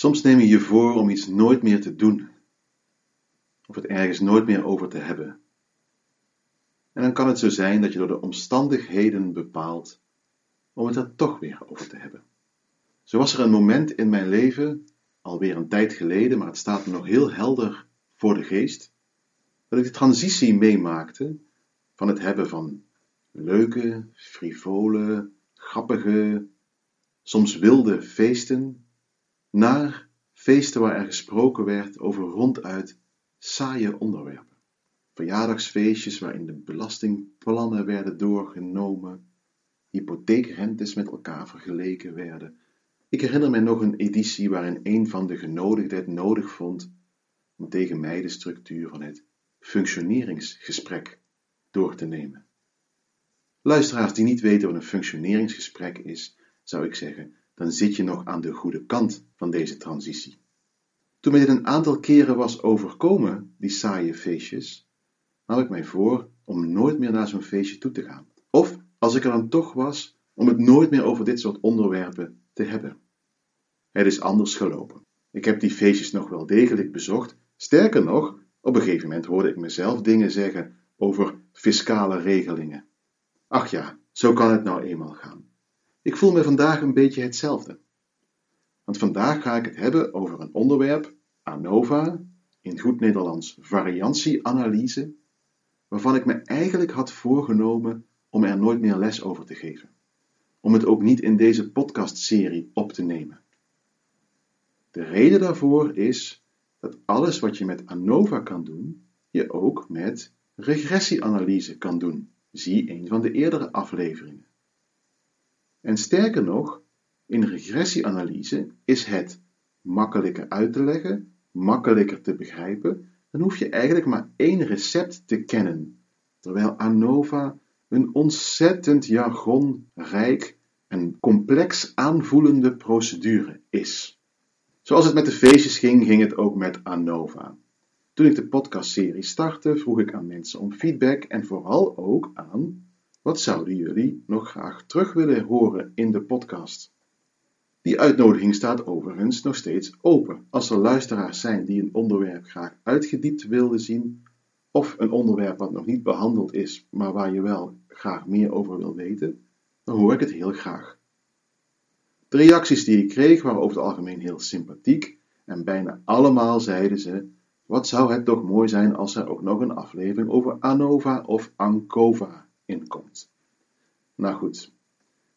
Soms neem je je voor om iets nooit meer te doen, of het ergens nooit meer over te hebben. En dan kan het zo zijn dat je door de omstandigheden bepaalt om het er toch weer over te hebben. Zo was er een moment in mijn leven, alweer een tijd geleden, maar het staat me nog heel helder voor de geest, dat ik de transitie meemaakte van het hebben van leuke, frivole, grappige, soms wilde feesten, naar feesten waar er gesproken werd over ronduit saaie onderwerpen. Verjaardagsfeestjes waarin de belastingplannen werden doorgenomen, hypotheekrentes met elkaar vergeleken werden. Ik herinner me nog een editie waarin een van de genodigden het nodig vond om tegen mij de structuur van het functioneringsgesprek door te nemen. Luisteraars die niet weten wat een functioneringsgesprek is, zou ik zeggen, dan zit je nog aan de goede kant van deze transitie. Toen mij dit een aantal keren was overkomen, die saaie feestjes, nam ik mij voor om nooit meer naar zo'n feestje toe te gaan. Of, als ik er dan toch was, om het nooit meer over dit soort onderwerpen te hebben. Het is anders gelopen. Ik heb die feestjes nog wel degelijk bezocht. Sterker nog, op een gegeven moment hoorde ik mezelf dingen zeggen over fiscale regelingen. Ach ja, zo kan het nou eenmaal gaan. Ik voel me vandaag een beetje hetzelfde. Want vandaag ga ik het hebben over een onderwerp, ANOVA, in goed Nederlands variantieanalyse, waarvan ik me eigenlijk had voorgenomen om er nooit meer les over te geven. Om het ook niet in deze podcastserie op te nemen. De reden daarvoor is dat alles wat je met ANOVA kan doen, je ook met regressieanalyse kan doen. Zie een van de eerdere afleveringen. En sterker nog, in regressieanalyse is het makkelijker uit te leggen, makkelijker te begrijpen, dan hoef je eigenlijk maar één recept te kennen, terwijl ANOVA een ontzettend jargonrijk en complex aanvoelende procedure is. Zoals het met de feestjes ging, ging het ook met ANOVA. Toen ik de podcastserie startte, vroeg ik aan mensen om feedback en vooral ook aan wat zouden jullie nog graag terug willen horen in de podcast. Die uitnodiging staat overigens nog steeds open. Als er luisteraars zijn die een onderwerp graag uitgediept wilden zien, of een onderwerp wat nog niet behandeld is, maar waar je wel graag meer over wil weten, dan hoor ik het heel graag. De reacties die ik kreeg waren over het algemeen heel sympathiek en bijna allemaal zeiden ze: Wat zou het toch mooi zijn als er ook nog een aflevering over ANOVA of ANCOVA inkomt. Nou goed,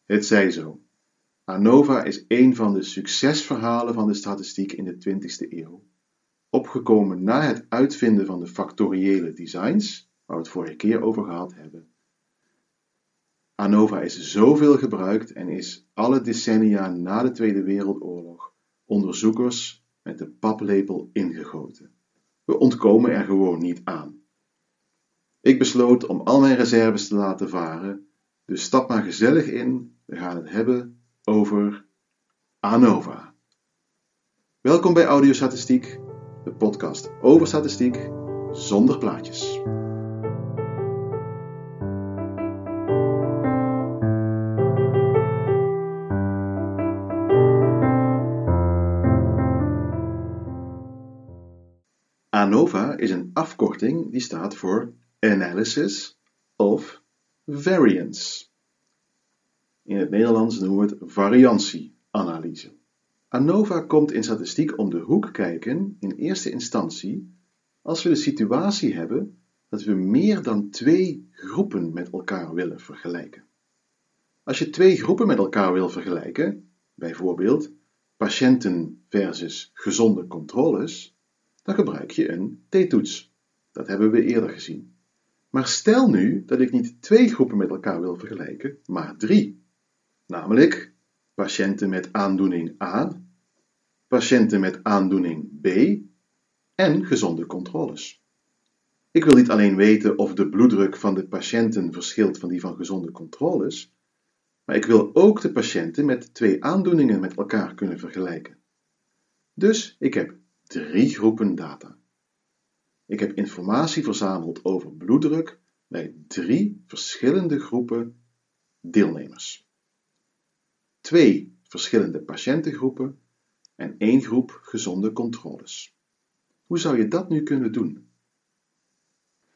het zij zo. ANOVA is een van de succesverhalen van de statistiek in de 20e eeuw, opgekomen na het uitvinden van de factoriële designs, waar we het vorige keer over gehad hebben. ANOVA is zoveel gebruikt en is alle decennia na de Tweede Wereldoorlog onderzoekers met de paplepel ingegoten. We ontkomen er gewoon niet aan. Ik besloot om al mijn reserves te laten varen, dus stap maar gezellig in, we gaan het hebben over ANOVA. Welkom bij Audiostatistiek, de podcast over statistiek zonder plaatjes. ANOVA is een afkorting die staat voor Analysis of Variance. In het Nederlands noemen we het variantieanalyse. ANOVA komt in statistiek om de hoek kijken in eerste instantie als we de situatie hebben dat we meer dan twee groepen met elkaar willen vergelijken. Als je twee groepen met elkaar wil vergelijken, bijvoorbeeld patiënten versus gezonde controles, dan gebruik je een t-toets. Dat hebben we eerder gezien. Maar stel nu dat ik niet twee groepen met elkaar wil vergelijken, maar drie. Namelijk patiënten met aandoening A, patiënten met aandoening B en gezonde controles. Ik wil niet alleen weten of de bloeddruk van de patiënten verschilt van die van gezonde controles, maar ik wil ook de patiënten met twee aandoeningen met elkaar kunnen vergelijken. Dus ik heb drie groepen data. Ik heb informatie verzameld over bloeddruk bij drie verschillende groepen deelnemers. Twee verschillende patiëntengroepen en één groep gezonde controles. Hoe zou je dat nu kunnen doen?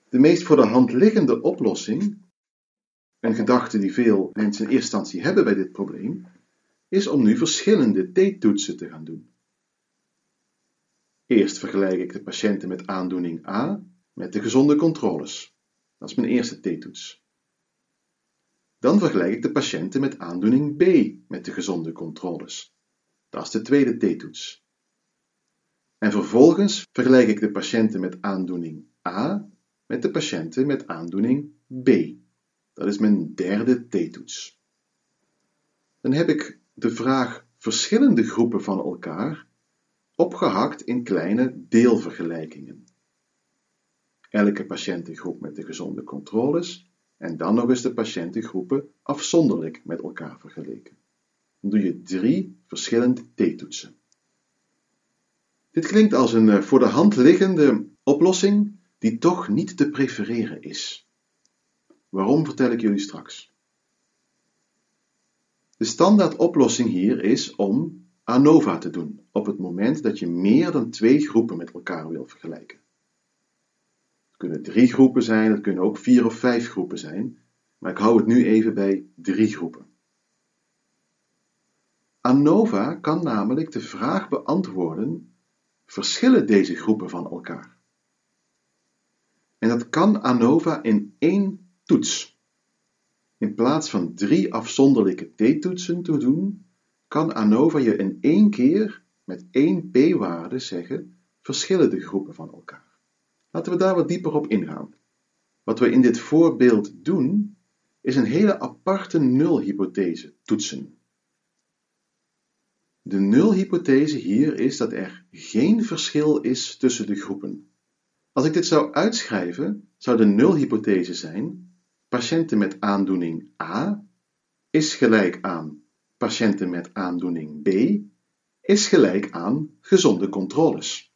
De meest voor de hand liggende oplossing, een gedachte die veel mensen in eerste instantie hebben bij dit probleem, is om nu verschillende t-toetsen te gaan doen. Eerst vergelijk ik de patiënten met aandoening A met de gezonde controles. Dat is mijn eerste t-toets. Dan vergelijk ik de patiënten met aandoening B met de gezonde controles. Dat is de tweede t-toets. En vervolgens vergelijk ik de patiënten met aandoening A met de patiënten met aandoening B. Dat is mijn derde t-toets. Dan heb ik de vraag verschillende groepen van elkaar opgehakt in kleine deelvergelijkingen. Elke patiëntengroep met de gezonde controles en dan nog eens de patiëntengroepen afzonderlijk met elkaar vergeleken. Dan doe je drie verschillende t-toetsen. Dit klinkt als een eh, voor de hand liggende oplossing die toch niet te prefereren is. Waarom vertel ik jullie straks. De standaard oplossing hier is om ANOVA te doen op het moment dat je meer dan twee groepen met elkaar wil vergelijken. Het kunnen drie groepen zijn, het kunnen ook vier of vijf groepen zijn, maar ik hou het nu even bij drie groepen. ANOVA kan namelijk de vraag beantwoorden: verschillen deze groepen van elkaar? En dat kan ANOVA in één toets. In plaats van drie afzonderlijke t-toetsen te doen, kan ANOVA je in één keer met één p-waarde zeggen verschillen de groepen van elkaar. Laten we daar wat dieper op ingaan. Wat we in dit voorbeeld doen, is een hele aparte nulhypothese toetsen. De nulhypothese hier is dat er geen verschil is tussen de groepen. Als ik dit zou uitschrijven, zou de nulhypothese zijn: patiënten met aandoening A is gelijk aan patiënten met aandoening B is gelijk aan gezonde controles.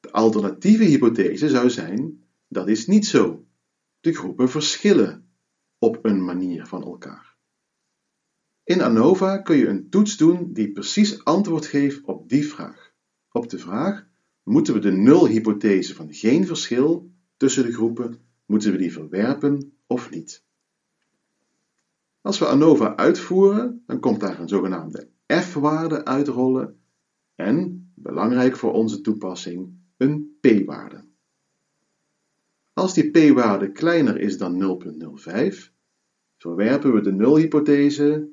De alternatieve hypothese zou zijn: dat is niet zo. De groepen verschillen op een manier van elkaar. In ANOVA kun je een toets doen die precies antwoord geeft op die vraag. Op de vraag: moeten we de nulhypothese van geen verschil tussen de groepen, moeten we die verwerpen of niet? Als we ANOVA uitvoeren, dan komt daar een zogenaamde f-waarde uitrollen en, belangrijk voor onze toepassing, een p-waarde. Als die p-waarde kleiner is dan 0,05, verwerpen we de nulhypothese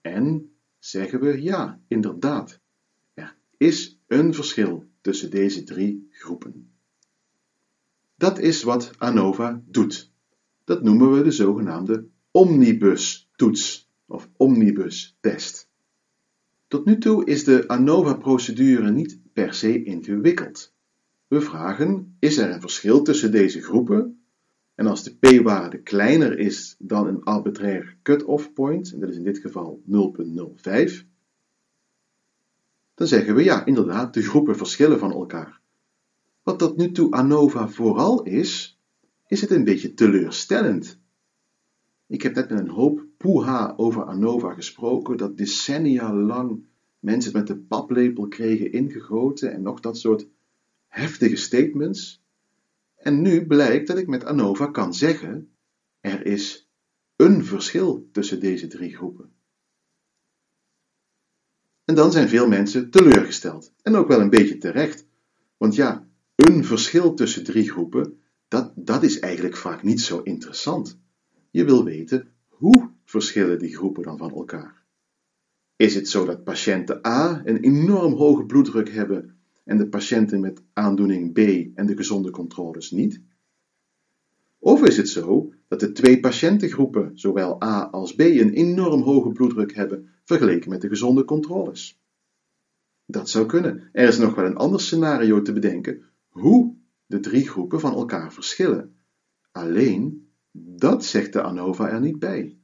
en zeggen we ja, inderdaad, er is een verschil tussen deze drie groepen. Dat is wat ANOVA doet. Dat noemen we de zogenaamde omnibus-toets of omnibus-test. Tot nu toe is de ANOVA-procedure niet per se ingewikkeld. We vragen: is er een verschil tussen deze groepen? En als de p-waarde kleiner is dan een arbitrair cut-off point, en dat is in dit geval 0,05, dan zeggen we ja, inderdaad, de groepen verschillen van elkaar. Wat tot nu toe ANOVA vooral is, is het een beetje teleurstellend. Ik heb net met een hoop poeha over ANOVA gesproken, dat decennia lang mensen met de paplepel kregen ingegoten en nog dat soort heftige statements. En nu blijkt dat ik met ANOVA kan zeggen: er is een verschil tussen deze drie groepen. En dan zijn veel mensen teleurgesteld. En ook wel een beetje terecht. Want ja, een verschil tussen drie groepen, dat, dat is eigenlijk vaak niet zo interessant. Je wil weten hoe verschillen die groepen dan van elkaar. Is het zo dat patiënten A een enorm hoge bloeddruk hebben en de patiënten met aandoening B en de gezonde controles niet? Of is het zo dat de twee patiëntengroepen, zowel A als B, een enorm hoge bloeddruk hebben vergeleken met de gezonde controles? Dat zou kunnen. Er is nog wel een ander scenario te bedenken hoe de drie groepen van elkaar verschillen. Alleen dat zegt de ANOVA er niet bij.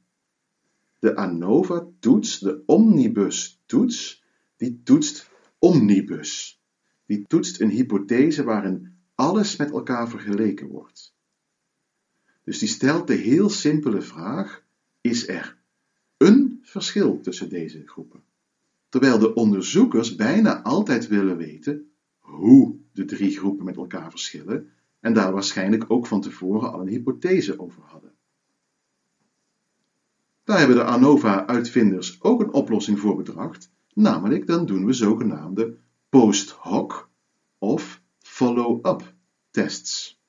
De ANOVA-toets, de omnibus-toets, die toetst omnibus. Die toetst een hypothese waarin alles met elkaar vergeleken wordt. Dus die stelt de heel simpele vraag: is er een verschil tussen deze groepen? terwijl de onderzoekers bijna altijd willen weten hoe de drie groepen met elkaar verschillen en daar waarschijnlijk ook van tevoren al een hypothese over hadden. Daar hebben de ANOVA-uitvinders ook een oplossing voor bedacht, namelijk dan doen we zogenaamde post-hoc of follow-up tests.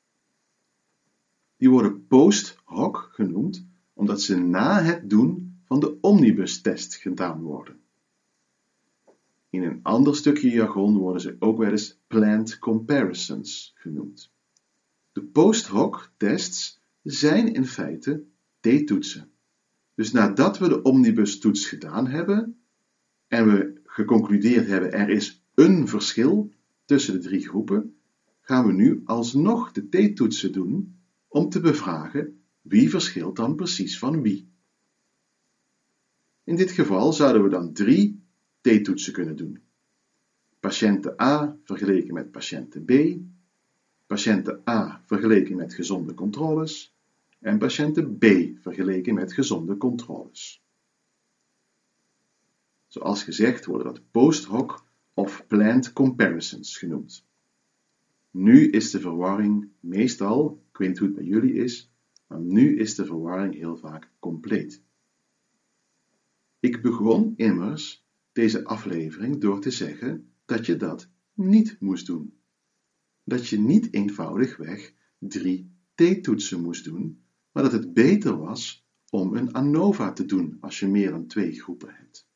Die worden post-hoc genoemd omdat ze na het doen van de omnibus-test gedaan worden. In een ander stukje jargon worden ze ook wel eens planned comparisons genoemd. De post-hoc tests zijn in feite t-toetsen. Dus nadat we de omnibus-toets gedaan hebben en we geconcludeerd hebben er is een verschil tussen de drie groepen, gaan we nu alsnog de t-toetsen doen om te bevragen wie verschilt dan precies van wie. In dit geval zouden we dan drie t-toetsen kunnen doen. Patiënten A vergeleken met patiënten B, patiënten A vergeleken met gezonde controles en patiënten B vergeleken met gezonde controles. Zoals gezegd worden dat post-hoc of planned comparisons genoemd. Nu is de verwarring meestal, ik weet niet hoe het bij jullie is, maar nu is de verwarring heel vaak compleet. Ik begon immers deze aflevering door te zeggen dat je dat niet moest doen. Dat je niet eenvoudigweg drie t-toetsen moest doen, maar dat het beter was om een ANOVA te doen als je meer dan twee groepen hebt.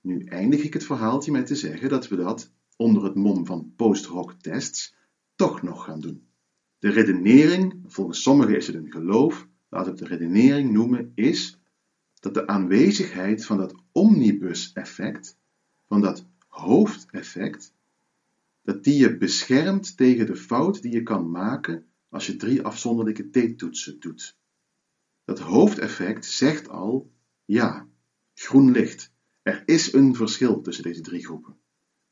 Nu eindig ik het verhaaltje met te zeggen dat we dat onder het mom van post-hoc tests toch nog gaan doen. De redenering, volgens sommigen is het een geloof, laat het de redenering noemen, is dat de aanwezigheid van dat omnibus-effect, van dat hoofdeffect, dat die je beschermt tegen de fout die je kan maken als je drie afzonderlijke t-toetsen doet. Dat hoofdeffect zegt al, ja, groen licht, er is een verschil tussen deze drie groepen.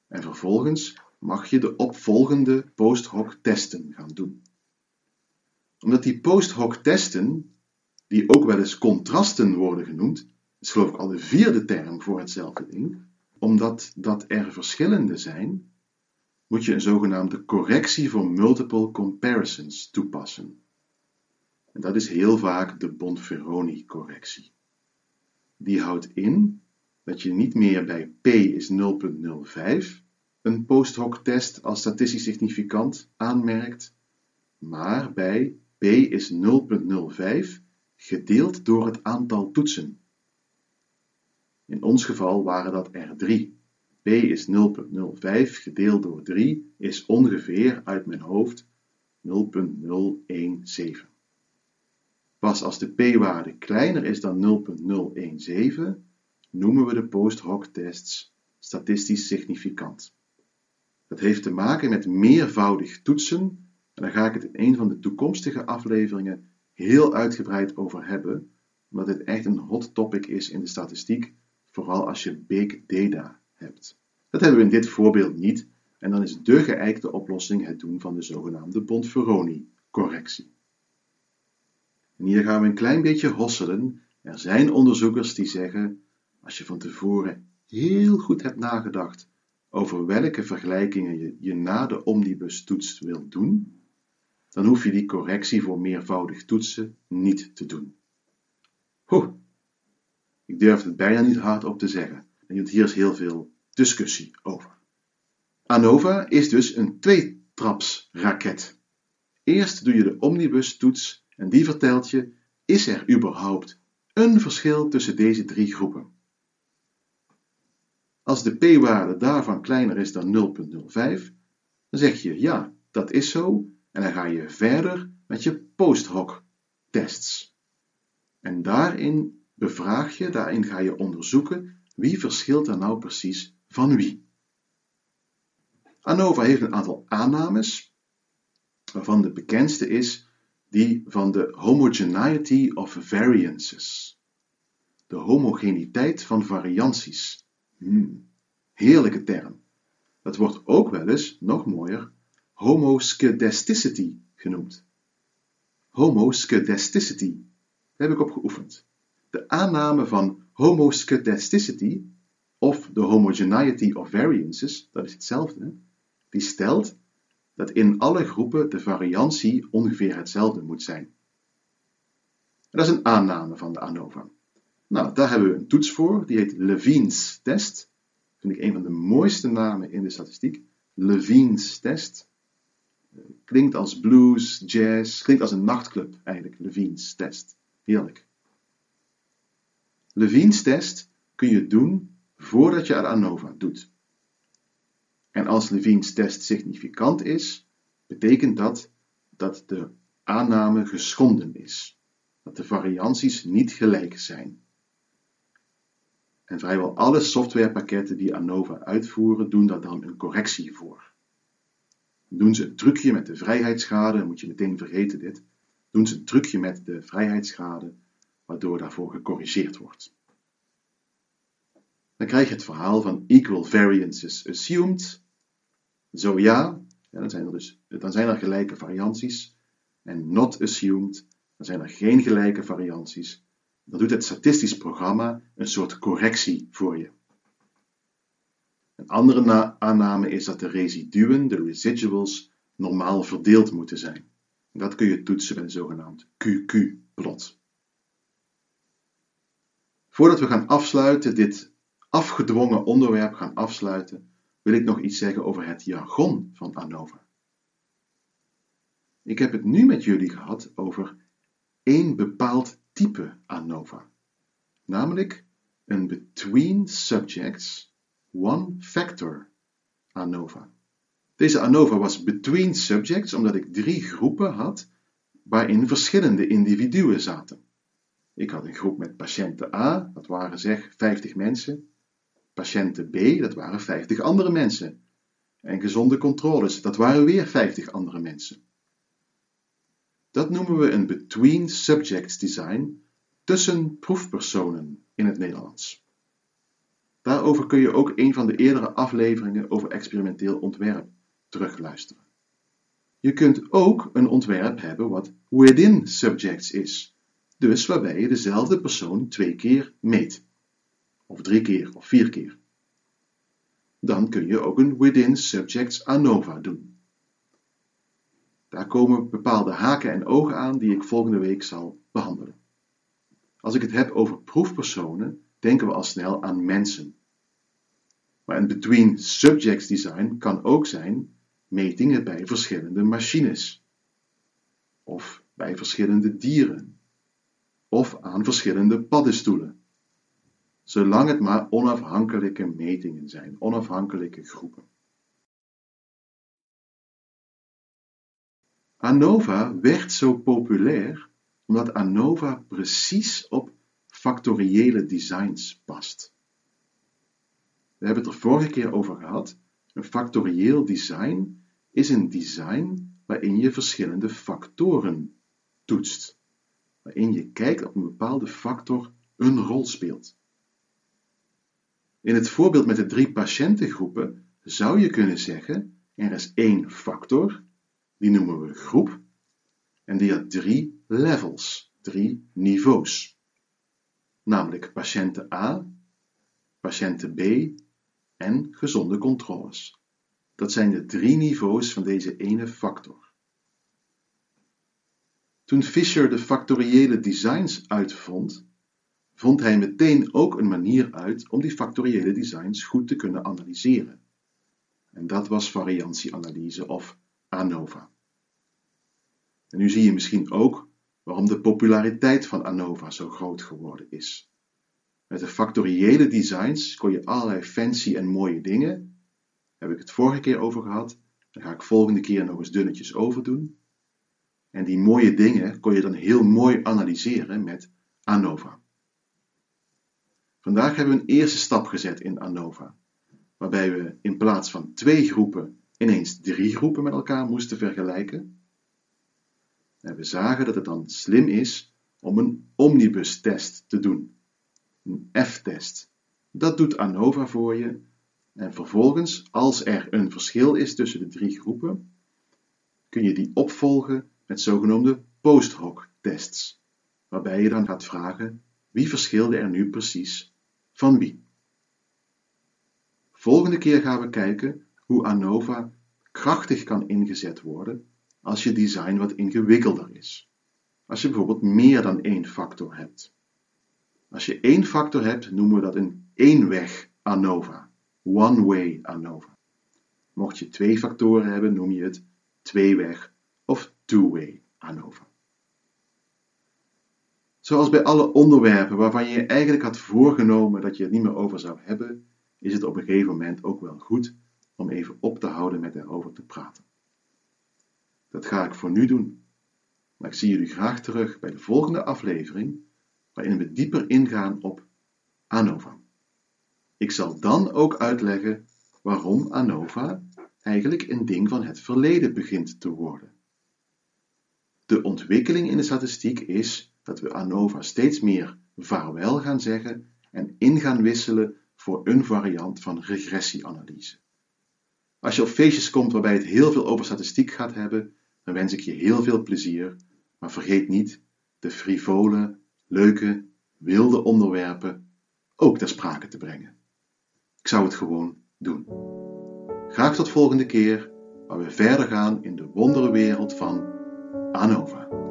En vervolgens mag je de opvolgende post-hoc testen gaan doen. Omdat die post-hoc testen, die ook wel eens contrasten worden genoemd, is geloof ik al de vierde term voor hetzelfde ding, omdat dat er verschillende zijn, moet je een zogenaamde correctie voor multiple comparisons toepassen. En dat is heel vaak de Bonferroni-correctie. Die houdt in dat je niet meer bij p is 0.05 een post-hoc test als statistisch significant aanmerkt, maar bij p is 0.05 gedeeld door het aantal toetsen. In ons geval waren dat er 3. Is 0.05 gedeeld door 3 is ongeveer uit mijn hoofd 0.017. Pas als de p-waarde kleiner is dan 0.017 noemen we de post-hoc tests statistisch significant. Dat heeft te maken met meervoudig toetsen en daar ga ik het in een van de toekomstige afleveringen heel uitgebreid over hebben, omdat dit echt een hot topic is in de statistiek, vooral als je big data hebt. Dat hebben we in dit voorbeeld niet en dan is de geëikte oplossing het doen van de zogenaamde Bonferroni-correctie. En hier gaan we een klein beetje hosselen. Er zijn onderzoekers die zeggen als je van tevoren heel goed hebt nagedacht over welke vergelijkingen je, je na de omnibus-toets wilt doen, dan hoef je die correctie voor meervoudig toetsen niet te doen. Ho, ik durf het bijna niet hardop te zeggen, want hier is heel veel discussie over. ANOVA is dus een tweetrapsraket. Eerst doe je de omnibus-toets en die vertelt je, is er überhaupt een verschil tussen deze drie groepen? Als de p-waarde daarvan kleiner is dan 0.05, dan zeg je ja, dat is zo, en dan ga je verder met je post-hoc tests. En daarin bevraag je, daarin ga je onderzoeken wie verschilt er nou precies van wie. ANOVA heeft een aantal aannames, waarvan de bekendste is die van de homogeneity of variances. De homogeniteit van varianties. Hmm, heerlijke term. Dat wordt ook wel eens, nog mooier, homoskedasticity genoemd. Homoskedasticity, daar heb ik op geoefend. De aanname van homoskedasticity of de homogeneity of variances, dat is hetzelfde, die stelt dat in alle groepen de variantie ongeveer hetzelfde moet zijn. dat is een aanname van de ANOVA. Nou, daar hebben we een toets voor, die heet Levine's test. Vind ik een van de mooiste namen in de statistiek. Levine's test. Klinkt als blues, jazz, klinkt als een nachtclub eigenlijk, Levine's test. Heerlijk. Levine's test kun je doen voordat je ANOVA doet. En als Levine's test significant is, betekent dat dat de aanname geschonden is. Dat de varianties niet gelijk zijn. En vrijwel alle softwarepakketten die ANOVA uitvoeren, doen daar dan een correctie voor. Doen ze een trucje met de vrijheidsschade, moet je meteen vergeten dit, doen ze een trucje met de vrijheidsschade, waardoor daarvoor gecorrigeerd wordt. Dan krijg je het verhaal van equal variances assumed. Zo ja, dan, zijn er dus, dan zijn er gelijke varianties. En not assumed, dan zijn er geen gelijke varianties. Dan doet het statistisch programma een soort correctie voor je. Een andere aanname is dat de residuen, de residuals, normaal verdeeld moeten zijn. Dat kun je toetsen met een zogenaamd QQ-plot. Voordat we gaan afsluiten, dit afgedwongen onderwerp gaan afsluiten, wil ik nog iets zeggen over het jargon van ANOVA. Ik heb het nu met jullie gehad over één bepaald type ANOVA, namelijk een between subjects one factor ANOVA. Deze ANOVA was between subjects omdat ik drie groepen had waarin verschillende individuen zaten. Ik had een groep met patiënten A, dat waren zeg 50 mensen, patiënten B, dat waren 50 andere mensen. En gezonde controles, dat waren weer 50 andere mensen. Dat noemen we een between subjects design tussen proefpersonen in het Nederlands. Daarover kun je ook een van de eerdere afleveringen over experimenteel ontwerp terugluisteren. Je kunt ook een ontwerp hebben wat within subjects is, dus waarbij je dezelfde persoon twee keer meet of drie keer of vier keer. Dan kun je ook een within subjects ANOVA doen. Daar komen bepaalde haken en ogen aan die ik volgende week zal behandelen. Als ik het heb over proefpersonen, denken we al snel aan mensen. Maar een between subjects design kan ook zijn metingen bij verschillende machines, of bij verschillende dieren, of aan verschillende paddenstoelen zolang het maar onafhankelijke metingen zijn, onafhankelijke groepen. ANOVA werd zo populair omdat ANOVA precies op factoriële designs past. We hebben het er vorige keer over gehad. Een factorieel design is een design waarin je verschillende factoren toetst, waarin je kijkt of een bepaalde factor een rol speelt. In het voorbeeld met de drie patiëntengroepen zou je kunnen zeggen: er is één factor, die noemen we groep, en die had drie levels, drie niveaus. Namelijk patiënten A, patiënten B en gezonde controles. Dat zijn de drie niveaus van deze ene factor. Toen Fisher de factoriële designs uitvond, vond hij meteen ook een manier uit om die factoriële designs goed te kunnen analyseren. En dat was variantieanalyse of ANOVA. En nu zie je misschien ook waarom de populariteit van ANOVA zo groot geworden is. Met de factoriële designs kon je allerlei fancy en mooie dingen, heb ik het vorige keer over gehad, daar ga ik volgende keer nog eens dunnetjes over doen. En die mooie dingen kon je dan heel mooi analyseren met ANOVA. Vandaag hebben we een eerste stap gezet in ANOVA, waarbij we in plaats van twee groepen ineens drie groepen met elkaar moesten vergelijken. En we zagen dat het dan slim is om een omnibus-test te doen, een F-test. Dat doet ANOVA voor je en vervolgens, als er een verschil is tussen de drie groepen, kun je die opvolgen met zogenoemde post-hoc tests, waarbij je dan gaat vragen wie verschilde er nu precies van wie? Volgende keer gaan we kijken hoe ANOVA krachtig kan ingezet worden als je design wat ingewikkelder is. Als je bijvoorbeeld meer dan één factor hebt. Als je één factor hebt, noemen we dat een eenweg ANOVA. One-way ANOVA. Mocht je twee factoren hebben, noem je het tweeweg of two-way ANOVA. Zoals bij alle onderwerpen waarvan je eigenlijk had voorgenomen dat je het niet meer over zou hebben, is het op een gegeven moment ook wel goed om even op te houden met erover te praten. Dat ga ik voor nu doen, maar ik zie jullie graag terug bij de volgende aflevering, waarin we dieper ingaan op ANOVA. Ik zal dan ook uitleggen waarom ANOVA eigenlijk een ding van het verleden begint te worden. De ontwikkeling in de statistiek is dat we ANOVA steeds meer vaarwel gaan zeggen en in gaan wisselen voor een variant van regressieanalyse. Als je op feestjes komt waarbij het heel veel over statistiek gaat hebben, dan wens ik je heel veel plezier, maar vergeet niet de frivole, leuke, wilde onderwerpen ook ter sprake te brengen. Ik zou het gewoon doen. Graag tot volgende keer, waar we verder gaan in de wonderenwereld van ANOVA.